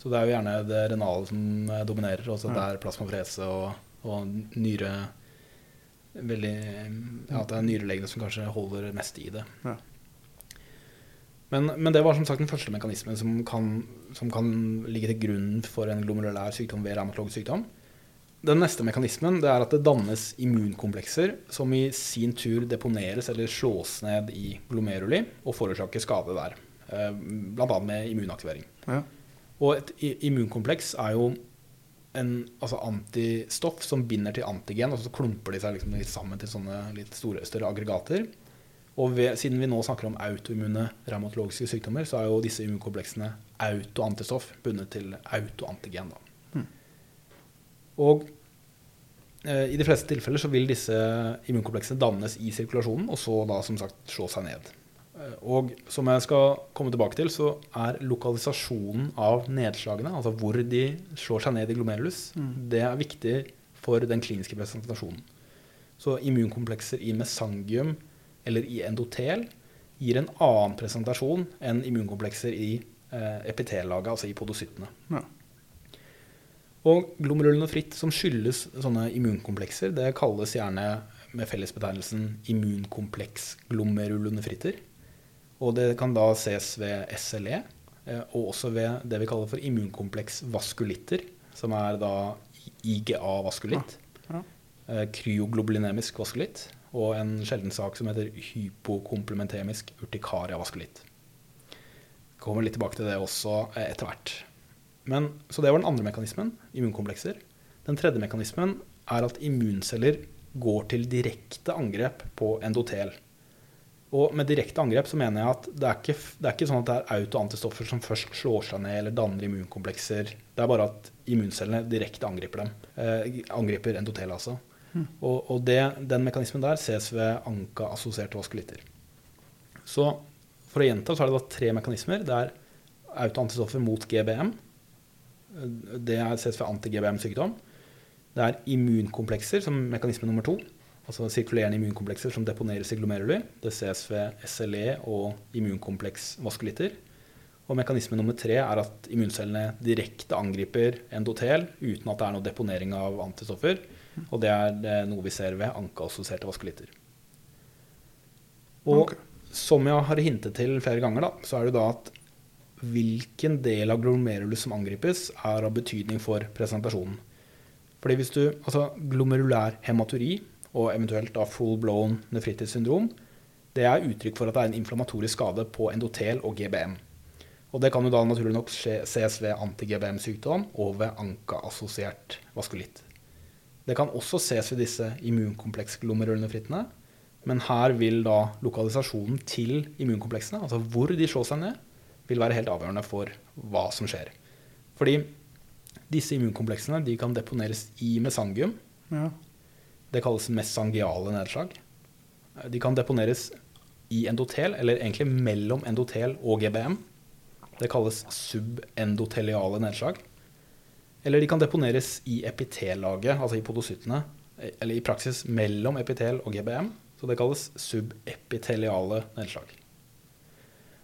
Så det er jo gjerne det renale som dominerer, også ja. der plasmafrese og, og nyre veldig, ja, At det er nyrelegene som kanskje holder mest i det. Ja. Men, men, det var som sagt den første mekanismen som kan, som kan ligge til grunn for en glomerulær sykdom ved revmatologisk sykdom. Den neste mekanismen det er at det dannes immunkomplekser som i sin tur deponeres eller slås ned i glomeruli og forårsaker skade der. Eh, Bl.a. med immunaktivering. Ja. Og et immunkompleks er jo en altså antistoff som binder til antigen, og så klumper de seg liksom litt sammen til sånne litt store, større aggregater. Og ved, siden vi nå snakker om autoimmune revmatologiske sykdommer, så er jo disse immunkompleksene autoantistoff bundet til autoantigen. Mm. Og eh, i de fleste tilfeller så vil disse immunkompleksene dannes i sirkulasjonen, og så da som sagt slå seg ned. Eh, og som jeg skal komme tilbake til, så er lokalisasjonen av nedslagene, altså hvor de slår seg ned i glomerulus, mm. det er viktig for den kliniske presentasjonen. Så immunkomplekser i mesangium eller i endotel gir en annen presentasjon enn immunkomplekser i eh, epitellaget, altså i podocyttene. Ja. Og glomerulonefritt som skyldes sånne immunkomplekser, det kalles gjerne med fellesbetegnelsen immunkompleks glomerulonefritter. Og det kan da ses ved SLE, eh, og også ved det vi kaller for immunkompleks vaskulitter, som er da IGA-vaskulitt. Ja. Ja. Eh, kryoglobulinemisk vaskulitt og en sjelden sak som heter hypokomplementemisk urtikaria vaskulitt. Kommer litt tilbake til det også eh, etter hvert. Men, så det var den andre mekanismen, immunkomplekser. Den tredje mekanismen er at immunceller går til direkte angrep på endotel. Og med direkte angrep så mener jeg at det er ikke, det er ikke sånn at det er autoantistoffer som først slår seg ned eller danner immunkomplekser. Det er bare at immuncellene direkte angriper dem. Eh, angriper endotel, altså. Mm. Og, og det, den mekanismen der ses ved anka-assosierte vaskulitter. Så for å gjenta så er det da tre mekanismer. Det er autoantistoffer mot GBM. Det er ses ved anti-GBM-sykdom. Det er immunkomplekser som mekanisme nummer to. Altså sirkulerende immunkomplekser som deponeres i glomeruler. Det ses ved SLE og immunkompleks-vaskulitter. Og mekanisme nummer tre er at immuncellene direkte angriper endotel uten at det er noe deponering av antistoffer. Og det det er noe vi ser ved ankeassosierte vaskulitter. Og okay. som jeg har hintet til flere ganger, da, så er det da at hvilken del av glomerulus som angripes, er av betydning for presentasjonen. Fordi hvis du, altså Glomerulær hematuri og eventuelt da full-blown nefritis syndrom, det er uttrykk for at det er en inflammatorisk skade på endotel og GBM. Og det kan jo da naturlig nok ses ved anti-GBM-sykdom og ved ANKA-assosiert vaskulitt. Det kan også ses ved disse immunkompleksklomerulonefrittene, men her vil da lokalisasjonen til immunkompleksene, altså hvor de slår seg ned, vil være helt avgjørende for hva som skjer. Fordi disse immunkompleksene de kan deponeres i mesangium. Ja. Det kalles mesangiale nedslag. De kan deponeres i endotel, eller egentlig mellom endotel og GBM. Det kalles subendoteliale nedslag. Eller de kan deponeres i epitellaget, altså i podocyttene, eller i praksis mellom epitel og GBM. Så det kalles subepiteliale nedslag.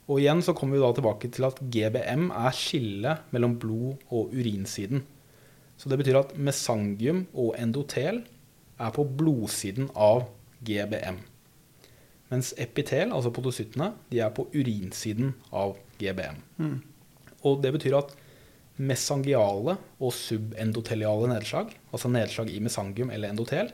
Og igjen så kommer vi da tilbake til at GBM er skillet mellom blod- og urinsiden. Så det betyr at mesangium og endotel er på blodsiden av GBM. Mens epitel, altså podocyttene, de er på urinsiden av GBM. Mm. Og det betyr at mesangiale og subendoteliale nedslag, altså nedslag i mesangium eller endotel,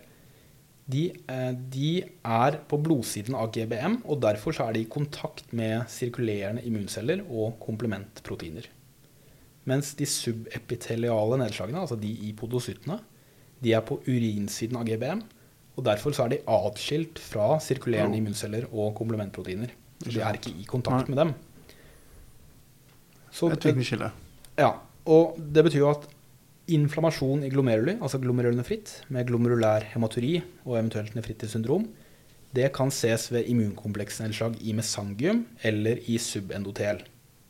de, eh, de er på blodsiden av GBM, og derfor så er de i kontakt med sirkulerende immunceller og komplementproteiner. Mens de subepiteliale nedslagene, altså de i podocyttene, de er på urinsiden av GBM, og derfor så er de atskilt fra sirkulerende immunceller og komplementproteiner. Så de er ikke i kontakt med dem. Så Et viktig skille. ja, og det betyr jo at inflammasjon i glomeruli, altså glomerulonefritt, med glomerulær hematuri og eventuelt nefritisk syndrom, det kan ses ved immunkompleksnedslag i mesangium eller i subendotel.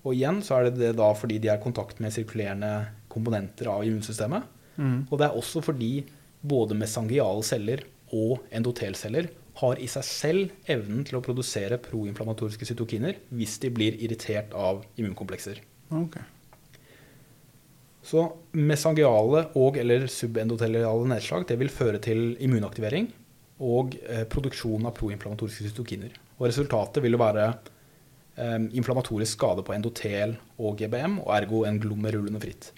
Og igjen så er det det da fordi de er i kontakt med sirkulerende komponenter av immunsystemet. Mm. Og det er også fordi både mesangiale celler og endotelceller har i seg selv evnen til å produsere proinflamatoriske cytokiner hvis de blir irritert av immunkomplekser. Ok. Så mesangiale og- eller subendoteliale nedslag det vil føre til immunaktivering og eh, produksjon av proinflammatoriske cytokiner. Og resultatet vil jo være eh, inflammatorisk skade på endotel og GBM, og ergo en glomerulonefritt.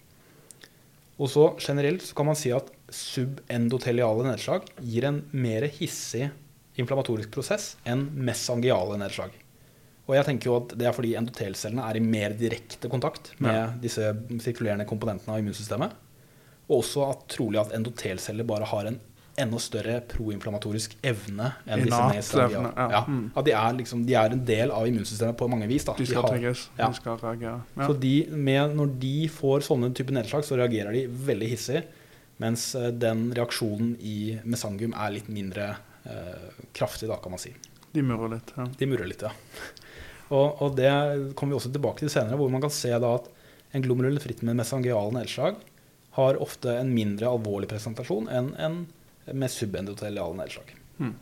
Og så generelt så kan man si at subendoteliale nedslag gir en mer hissig inflammatorisk prosess enn mesangiale nedslag. Og jeg tenker jo at det er fordi endotelcellene er i mer direkte kontakt med Ja. disse sirkulerende komponentene av immunsystemet. Og også at trolig at endotelceller bare har en enda større proinflammatorisk evne enn disse Innat evne, ja. Ja. Mm. At de er, liksom, de er en del av immunsystemet på mange vis. Da. De skal trigges. ja. De skal reagere. Ja. så de, med, når de får sånne typer nedslag, så reagerer de veldig hissig. Mens eh, den reaksjonen i mesangium er litt mindre eh, kraftig, da, kan man si. De murrer litt. Ja. De murrer litt, ja. Og, og det kommer vi også tilbake til senere, hvor man kan se at en glomerulonefritt med mesangiale nedslag har ofte en mindre alvorlig presentasjon enn en med subendoteliale nedslag. Mm.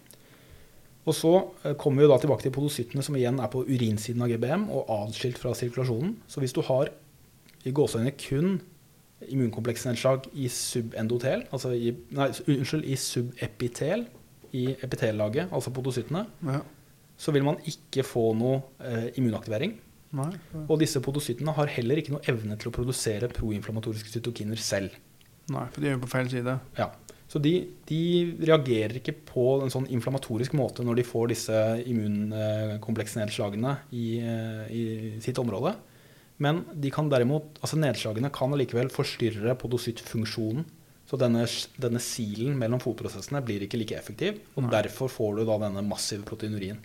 Og så eh, kommer vi da tilbake til podocyttene, som igjen er på urinsiden av GBM og adskilt fra sirkulasjonen. Så hvis du har i gåseøynene kun immunkompleksnedslag i subendotel, altså i, nei, unnskyld, i subepitel, i epitellaget, altså podocyttene, Ja. Så vil man ikke få noe eh, immunaktivering. Nei. Og disse podocytene har heller ikke noe evne til å produsere proinflammatoriske cytokiner selv. Nei, for de er jo på feil side. Ja. Så de, de reagerer ikke på en sånn inflammatorisk måte når de får disse immunkompleksnedslagene i, eh, i sitt område. Men de kan derimot, altså nedslagene kan allikevel forstyrre podocytfunksjonen. Så denne, denne silen mellom fotprosessene blir ikke like effektiv, og Nei. derfor får du da denne massive proteinurien.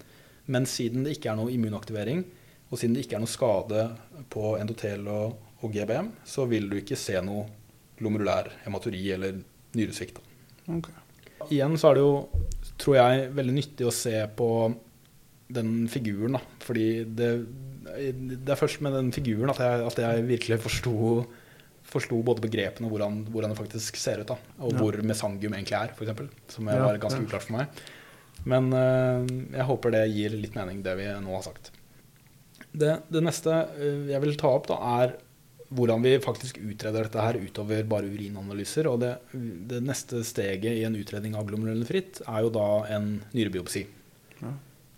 Men siden det ikke er noe immunaktivering, og siden det ikke er noe skade på endotel og, og GBM, så vil du ikke se noe glomerulær hematuri eller nyresvikt. Okay. Igjen så er det jo, tror jeg, veldig nyttig å se på den figuren, da. Fordi det, det er først med den figuren at jeg, at jeg virkelig forsto forsto både begrepene og hvordan, hvordan det faktisk ser ut. da, Og Ja. hvor mesangium egentlig er, f.eks. Som Ja, var ganske ja. uklart for meg. Men eh, jeg håper det gir litt mening, det vi nå har sagt. Det, det neste eh, jeg vil ta opp, da, er hvordan vi faktisk utreder dette her utover bare urinanalyser. Og det, det neste steget i en utredning av glomerulonefritt er jo da en nyrebiopsi. Ja.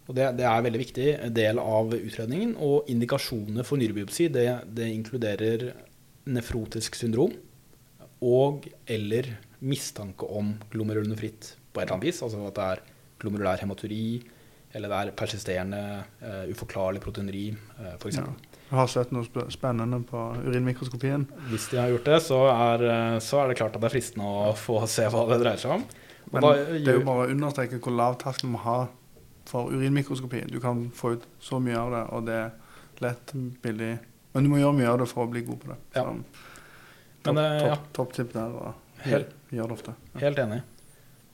Og det, det er en veldig viktig del av utredningen. Og indikasjonene for nyrebiopsi det, det inkluderer nefrotisk syndrom og eller mistanke om glomerulonefritt på et eller annet vis. Altså at det er glomerulær hematuri, eller det er persisterende, uh, uforklarlig proteineri, uh, f.eks. Ja. har sett noe sp- spennende på urinmikroskopien. Hvis de har gjort det, så er, eh, så er det klart at det er fristende å få se hva det dreier seg om. Og Men da det er jo bare å understreke hvor lav terskelen må har for urinmikroskopi. Du kan få ut så mye av det, og det er lett, billig. Men du må gjøre mye av det for å bli god på det. Ja. Men, topp, eh, ja. topp, topptipp der. Og Helt- gjør det ofte. Ja. Helt enig.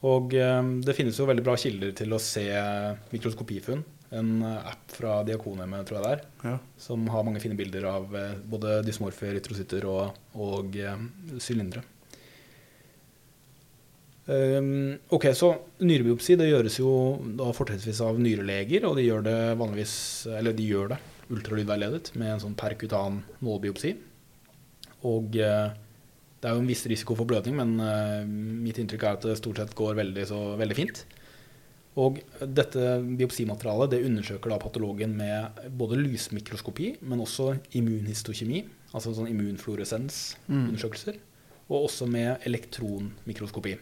Og eh, det finnes jo veldig bra kilder til å se mikroskopifunn. En eh, app fra Diakonhjemmet, tror jeg det er, Ja. som har mange fine bilder av eh, både dysmorfe erytrocytter og, og eh, sylindere. Um, ok, så Nyrebiopsi det gjøres jo da fortrinnsvis av nyreleger, og de gjør det vanligvis Eller de gjør det ultralydveiledet med en sånn perkutan nålbiopsi. Og eh, det er jo en viss risiko for blødning, men uh, mitt inntrykk er at det stort sett går veldig, så, veldig fint. Og dette biopsimaterialet det undersøker da patologen med både lysmikroskopi, men også immunhistokjemi, altså sånn immunfluoresensundersøkelser, og også med elektronmikroskopi.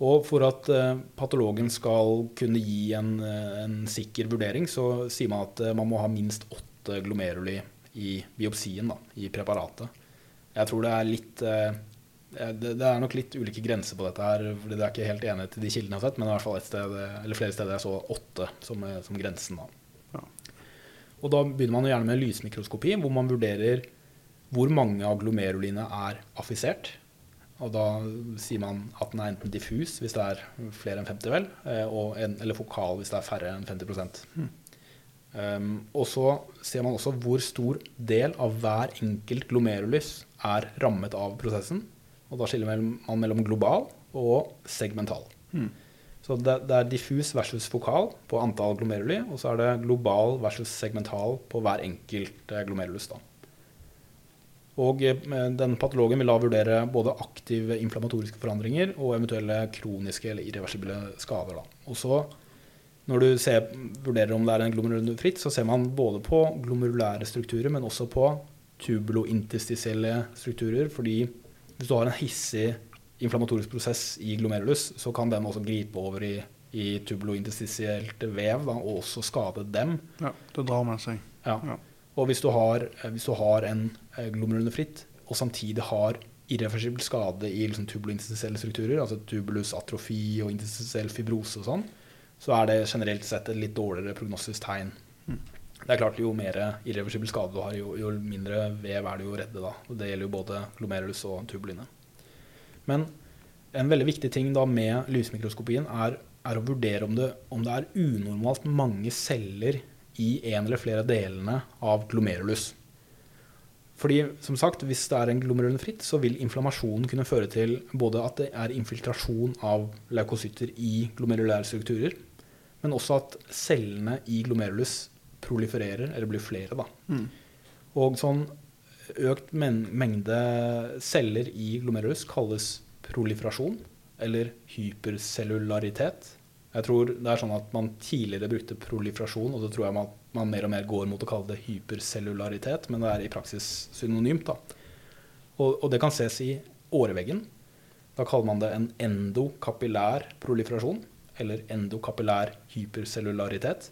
Og for at uh, patologen skal kunne gi en, eh, en sikker vurdering, så sier man at man må ha minst åtte glomeruli i biopsien, da, i preparatet. Jeg tror det er litt eh, det, det er nok litt ulike grenser på dette her, fordi det er ikke helt enighet i de kildene jeg har sett, men i hvert fall et sted, eller flere steder jeg så åtte som, eh, som grensen. da. Ja. Og da begynner man gjerne med lysmikroskopi, hvor man vurderer hvor mange av glomeruline er affisert. Og da sier man at den er enten diffus hvis det er flere enn 50, vel, eh, en, eller fokal hvis det er færre enn 50 um, Og så ser man også hvor stor del av hver enkelt glomerulus er rammet av prosessen. Og da skiller man mellom global og segmental. Mm. Så det, det er diffus versus fokal på antall glomeruli, og så er det global versus segmental på hver enkelt eh, glomerulus. da. Og eh, den patologen vil da vurdere både aktive inflammatoriske forandringer og eventuelle kroniske eller irreversible skader. Da. Og så, når du ser, vurderer om det er en glomerulofritt, så ser man både på glomerulære strukturer, men også på tubulointestisielle strukturer. fordi hvis du har en hissig inflammatorisk prosess i glomerulus, så kan den også gripe over i, i tubulointestisielt vev da, og også skade dem. ja, det drar med seg. Ja. Ja. Og hvis du har, hvis du har en eh, glomerulonefritt, og samtidig har irreversibel skade i liksom, tubulointestisielle strukturer, altså tubulus atrofi og intestisiell fibrose og sånn, så er det generelt sett et litt dårligere prognostisk tegn. Det er klart Jo mer irreversibel skade du har, jo, jo mindre vev er du jo redde. da. Og Det gjelder jo både glomerulus og tubuline. Men en veldig viktig ting da med lysmikroskopien er, er å vurdere om det, om det er unormalt mange celler i en eller flere delene av glomerulus. Fordi, som sagt, hvis det er en glomerulonefritt, så vil inflammasjonen kunne føre til både at det er infiltrasjon av leukocytter i glomerulære strukturer, men også at cellene i glomerulus prolifererer, eller blir flere. da. Mm. Og sånn økt men mengde celler i glomerulus kalles proliferasjon, eller hypercellularitet. Jeg tror det er sånn at man tidligere brukte proliferasjon, og så tror jeg man, man mer og mer går mot å kalle det hypercellularitet, men det er i praksis synonymt. da. Og, og det kan ses i åreveggen. Da kaller man det en endokapillær proliferasjon, eller endokapillær hypercellularitet.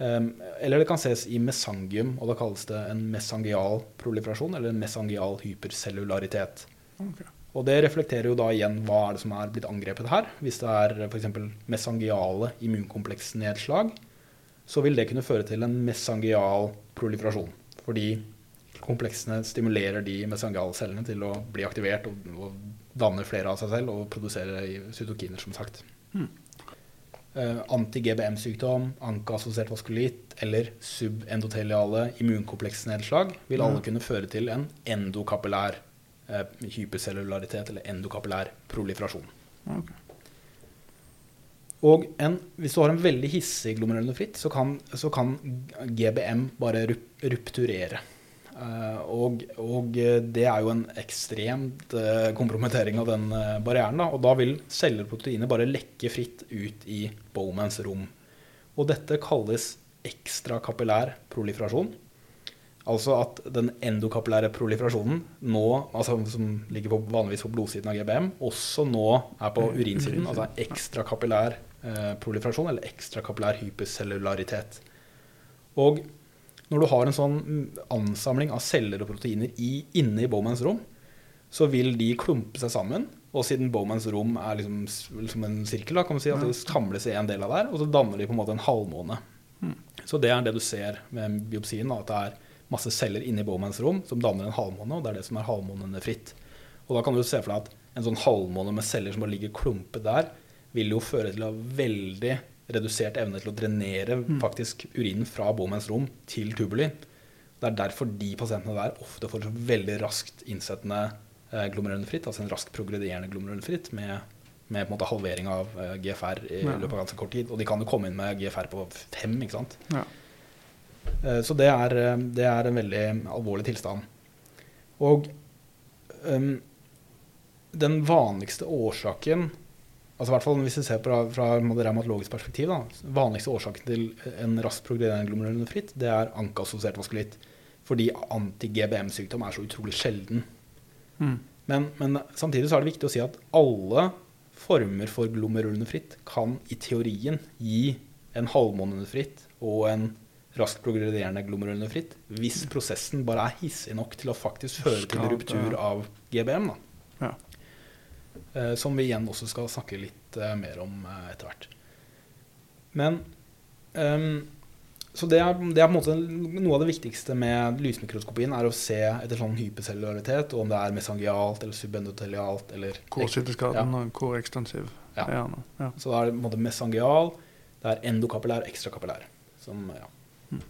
Um, eller det kan ses i mesangium, og da kalles det en mesangial proliferasjon, eller en mesangial hypercellularitet. Okay. Og det reflekterer jo da igjen hva er det som er blitt angrepet her. Hvis det er f.eks. mesangiale immunkompleksnedslag, så vil det kunne føre til en mesangial proliferasjon. Fordi kompleksene stimulerer de mesangiale cellene til å bli aktivert og, og danne flere av seg selv og produsere cytokiner, som sagt. Hmm. Eh, Anti-GBM-sykdom, anka-assosiert vaskulitt eller subendoteliale immunkompleksnedslag vil alle kunne føre til en endokapillær eh, hypercellularitet eller endokapillær proliferasjon. Okay. Og en, hvis du har en veldig hissig glomerulonefritt, så kan, så kan GBM bare rup rupturere. Eh, og, og eh, det er jo en ekstremt eh, kompromittering av den barrieren. Da, og da vil celleproteinet bare lekke fritt ut i Bowmans rom. Og dette kalles ekstrakapillær proliferasjon. Altså at den endokapillære proliferasjonen nå, altså som ligger på, vanligvis på blodsiden av GBM, også nå er på urinsiden. Altså ekstrakapillær eh, proliferasjon eller ekstrakapillær hypercellularitet. Og når du har en sånn ansamling av celler og proteiner i, inne i Bowmans rom, så vil de klumpe seg sammen. Og siden Bowmans rom er liksom, liksom en sirkel, da, kan man si, at de samles i en del av der, og så danner de på en måte en halvmåne. Så det er det du ser med biopsien, da, at det er masse celler inni Bowmans rom som danner en halvmåne, og det er det som er halvmånene fritt. Og da kan du se for deg at en sånn halvmåne med celler som bare ligger klumpet der, vil jo føre til veldig redusert evne til å drenere faktisk urinen fra Bowmans rom til tubuli. Det er derfor de pasientene der ofte får så veldig raskt innsettende eh, altså en raskt progredierende glomerulonefritt med, med på en måte halvering av eh, GFR i Ja. løpet av ganske kort tid. Og de kan jo komme inn med GFR på fem, ikke sant. Ja. Eh, Så det er, det er en veldig alvorlig tilstand. Og um, den vanligste årsaken altså i hvert fall Hvis vi ser på fra, fra et revmatologisk perspektiv, da, vanligste årsaken til en raskt progredierende glomerulende fritt, det er ankeassosiert vaskulitt. Fordi anti-GBM-sykdom er så utrolig sjelden. Mm. Men, men samtidig så er det viktig å si at alle former for glomerulende fritt kan i teorien gi en halvmånedende fritt og en raskt progredierende glomerulende fritt hvis prosessen bare er hissig nok til å faktisk føre til ruptur av GBM. Da. Eh, som vi igjen også skal snakke litt eh, mer om eh, etter hvert. Men um, Så det er, det er på en måte noe av det viktigste med lysmikroskopien, er å se etter sånn hypercellularitet, og om det er mesangialt eller subendotelialt eller Hvor ja. og korekstensiv Ja. Ja. Så da er det på en måte mesangial, det er endokapillær og ekstrakapillær. Som, ja. Mm.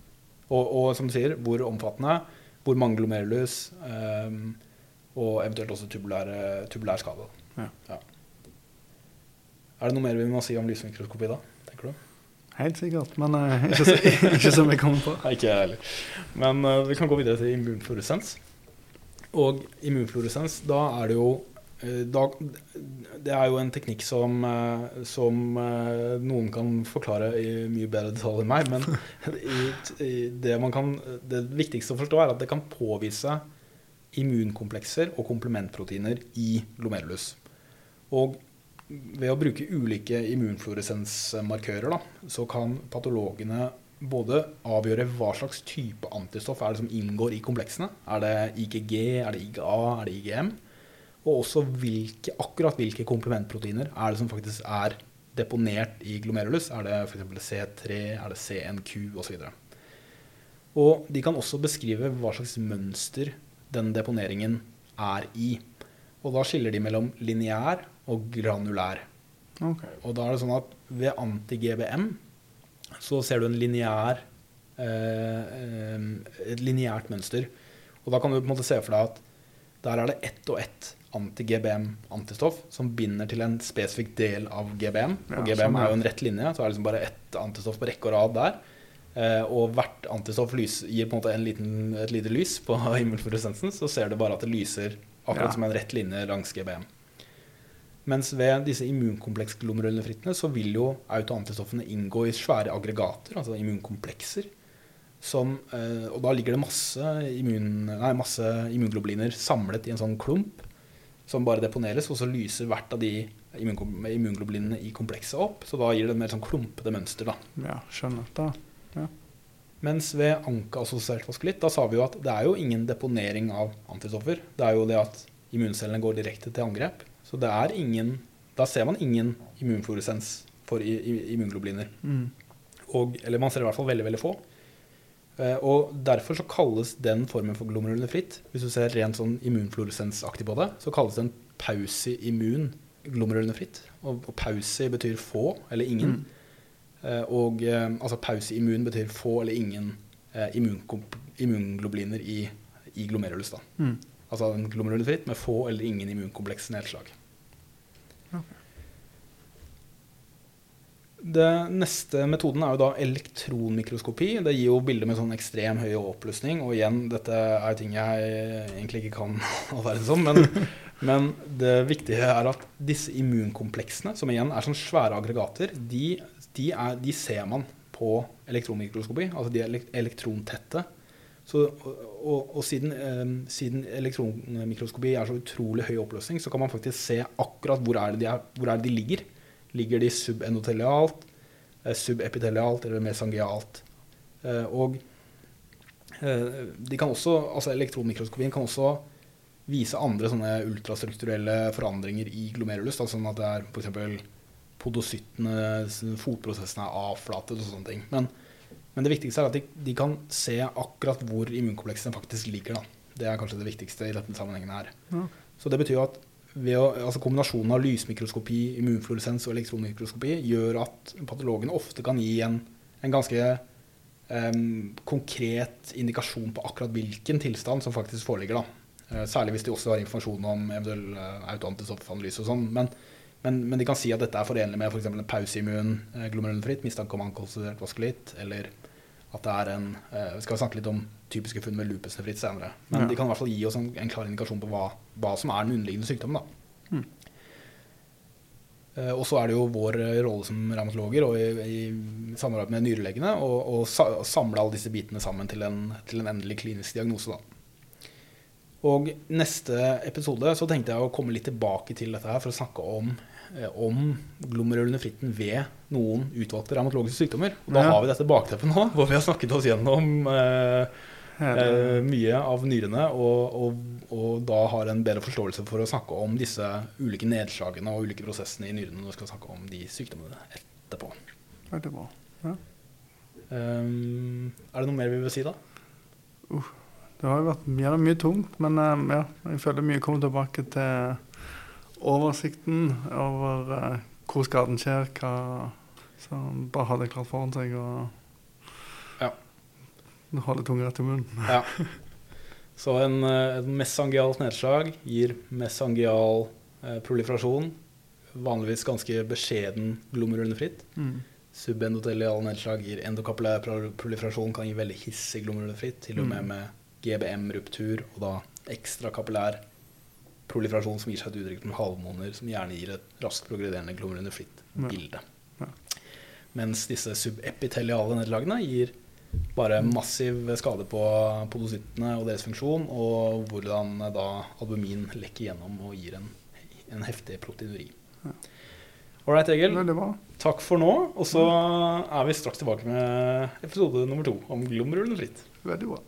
og, og som du sier, hvor omfattende, hvor mange glomerulus, um, og eventuelt også tubulær, tubulær skade. Ja. Er det noe mer vi må si om lysmikroskopi da, tenker du? Helt sikkert, men uh, ikke, så, ikke som jeg kommer på. Ikke jeg heller. Men uh, vi kan gå videre til immunfluoresens. Og immunfluoresens, da er det jo eh, da, Det er jo en teknikk som, som noen kan forklare i mye bedre detalj enn meg. Men i, i det, man kan, det viktigste å forstå er at det kan påvise immunkomplekser og komplementproteiner i glomerulus. Og ved å bruke ulike immunfluoresensmarkører, så kan patologene både avgjøre hva slags type antistoff er det som inngår i kompleksene. Er det IgG, er det IgA, er det IgM? Og også hvilke, akkurat hvilke komplementproteiner er det som faktisk er deponert i glomerulus. Er det f.eks. C3, er det CNQ osv. Og de kan også beskrive hva slags mønster den deponeringen er i. Og da skiller de mellom lineær og granulær. Okay. Og da er det sånn at ved anti-GBM så ser du en lineær eh, eh, et lineært mønster. Og da kan du på en måte se for deg at der er det ett og ett anti-GBM-antistoff som binder til en spesifikk del av GBM. Og Ja, GBM er jo en rett linje, så er det liksom bare ett antistoff på rekke og rad der. Eh, og hvert antistoff lys, gir på en måte en liten, et lite lys på immunfluoresensen. Så ser du bare at det lyser akkurat Ja. som en rett linje langs GBM. Mens ved disse immunkompleksglomerulene frittene så vil jo autoantistoffene inngå i svære aggregater, altså immunkomplekser. Som, eh, og da ligger det masse, immun, nei, masse immunglobuliner samlet i en sånn klump som bare deponeres, og så lyser hvert av de immunglobulinene i komplekset opp. Så da gir det et mer sånn klumpete mønster. da. Ja, skjønner. Da. Mens ved anka-assosiert vaskulitt, da sa vi jo at det er jo ingen deponering av antistoffer. Det er jo det at immuncellene går direkte til angrep. Så det er ingen Da ser man ingen immunfluoresens for immunglobuliner. Mm. Og, eller man ser i hvert fall veldig, veldig få. Eh, og derfor så kalles den formen for glomerulene fritt, hvis du ser rent sånn immunfluoresensaktig på det, så kalles den pausi-immun glomerulene fritt. Og, og pausi betyr få eller ingen. Mm. Eh, og eh, altså pausi-immun betyr få eller ingen eh, immunglobuliner i, i glomerulus. da. Mm. Altså en glomerulene fritt med få eller ingen immunkomplekse nedslag. Det neste metoden er jo da elektronmikroskopi. Det gir jo bilder med sånn ekstrem høy oppløsning. Og igjen, dette er ting jeg egentlig ikke kan all verden som, men, men det viktige er at disse immunkompleksene, som igjen er sånn svære aggregater, de, de, er, de ser man på elektronmikroskopi. Altså de er elektrontette. Så, og, og, og siden, eh, siden elektronmikroskopi er så utrolig høy oppløsning, så kan man faktisk se akkurat hvor er det de, er, hvor er det de ligger. Ligger de subendotelialt, eh, subepitelialt eller mesangialt? Eh, og Eh, De kan også, altså Elektronmikroskopien kan også vise andre sånne ultrastrukturelle forandringer i glomerulus. Da, sånn at det er f.eks. podocyttene, fotprosessene er avflatet og sånne ting. Men, men det viktigste er at de, de kan se akkurat hvor immunkompleksene faktisk ligger. Da. Det er kanskje det viktigste i denne sammenhengen her. Ja. Så det betyr jo at å, altså kombinasjonen av lysmikroskopi, immunfluoresens og elektronmikroskopi gjør at patologen ofte kan gi en, en ganske um, konkret indikasjon på akkurat hvilken tilstand som faktisk foreligger. Da. Eh, særlig hvis de også har informasjon om eventuell uh, autoantistoffanalyse og sånn. Men, men, men de kan si at dette er forenlig med f.eks. en pauseimmun uh, mistanke om ankonsolidert vaskulitt, eller at det er en Skal Vi snakke litt om typiske funn med lupusnefritt senere. Men Ja. de kan i hvert fall gi oss en, en klar indikasjon på hva, hva som er den underliggende sykdommen. da. Mm. Og så er det jo vår eh, rolle som revmatologer og i, i samarbeid med nyrelegene å samle alle disse bitene sammen til en, til en endelig klinisk diagnose. Da. Og neste episode så tenkte jeg å komme litt tilbake til dette her for å snakke om, eh, om glomerulonefritten ved noen utvalgte revmatologiske sykdommer. Og da Ja. har vi dette bakteppet nå, hvor vi har snakket oss gjennom eh, eh, mye av nyrene, og, og, og da har en bedre forståelse for å snakke om disse ulike nedslagene og ulike prosessene i nyrene når du skal snakke om de sykdommene etterpå. bra. Ja. Um, er det noe mer vi vil si da? Det har jo vært mye, mye tungt, men um, ja, jeg føler mye kommer tilbake til oversikten over uh, hvor skaden skjer, hva som bare hadde det klart foran seg og. Holde tunge rett i munnen. Ja. Så en, eh, et mesangialt nedslag gir mesangial eh, proliferasjon. Vanligvis ganske beskjeden glomerulonefritt. Mm. Subendotelial nedslag gir endokapillær proliferasjon, kan gi veldig hissig glomerulonefritt, til og med Mm. med GBM-ruptur, og da ekstrakapillær proliferasjon som gir seg et uttrykk med halvmåner, som gjerne gir et raskt progrederende glomerulonefritt-bilde. Ja. Mens disse subepiteliale nedslagene gir bare massiv skade på podocyttene og deres funksjon, og hvordan da albumin lekker gjennom og gir en, en heftig proteinuri. Ja. Egil. Takk for nå. Og så er vi straks tilbake med episode nummer to om glomerulonefritt. Veldig bra.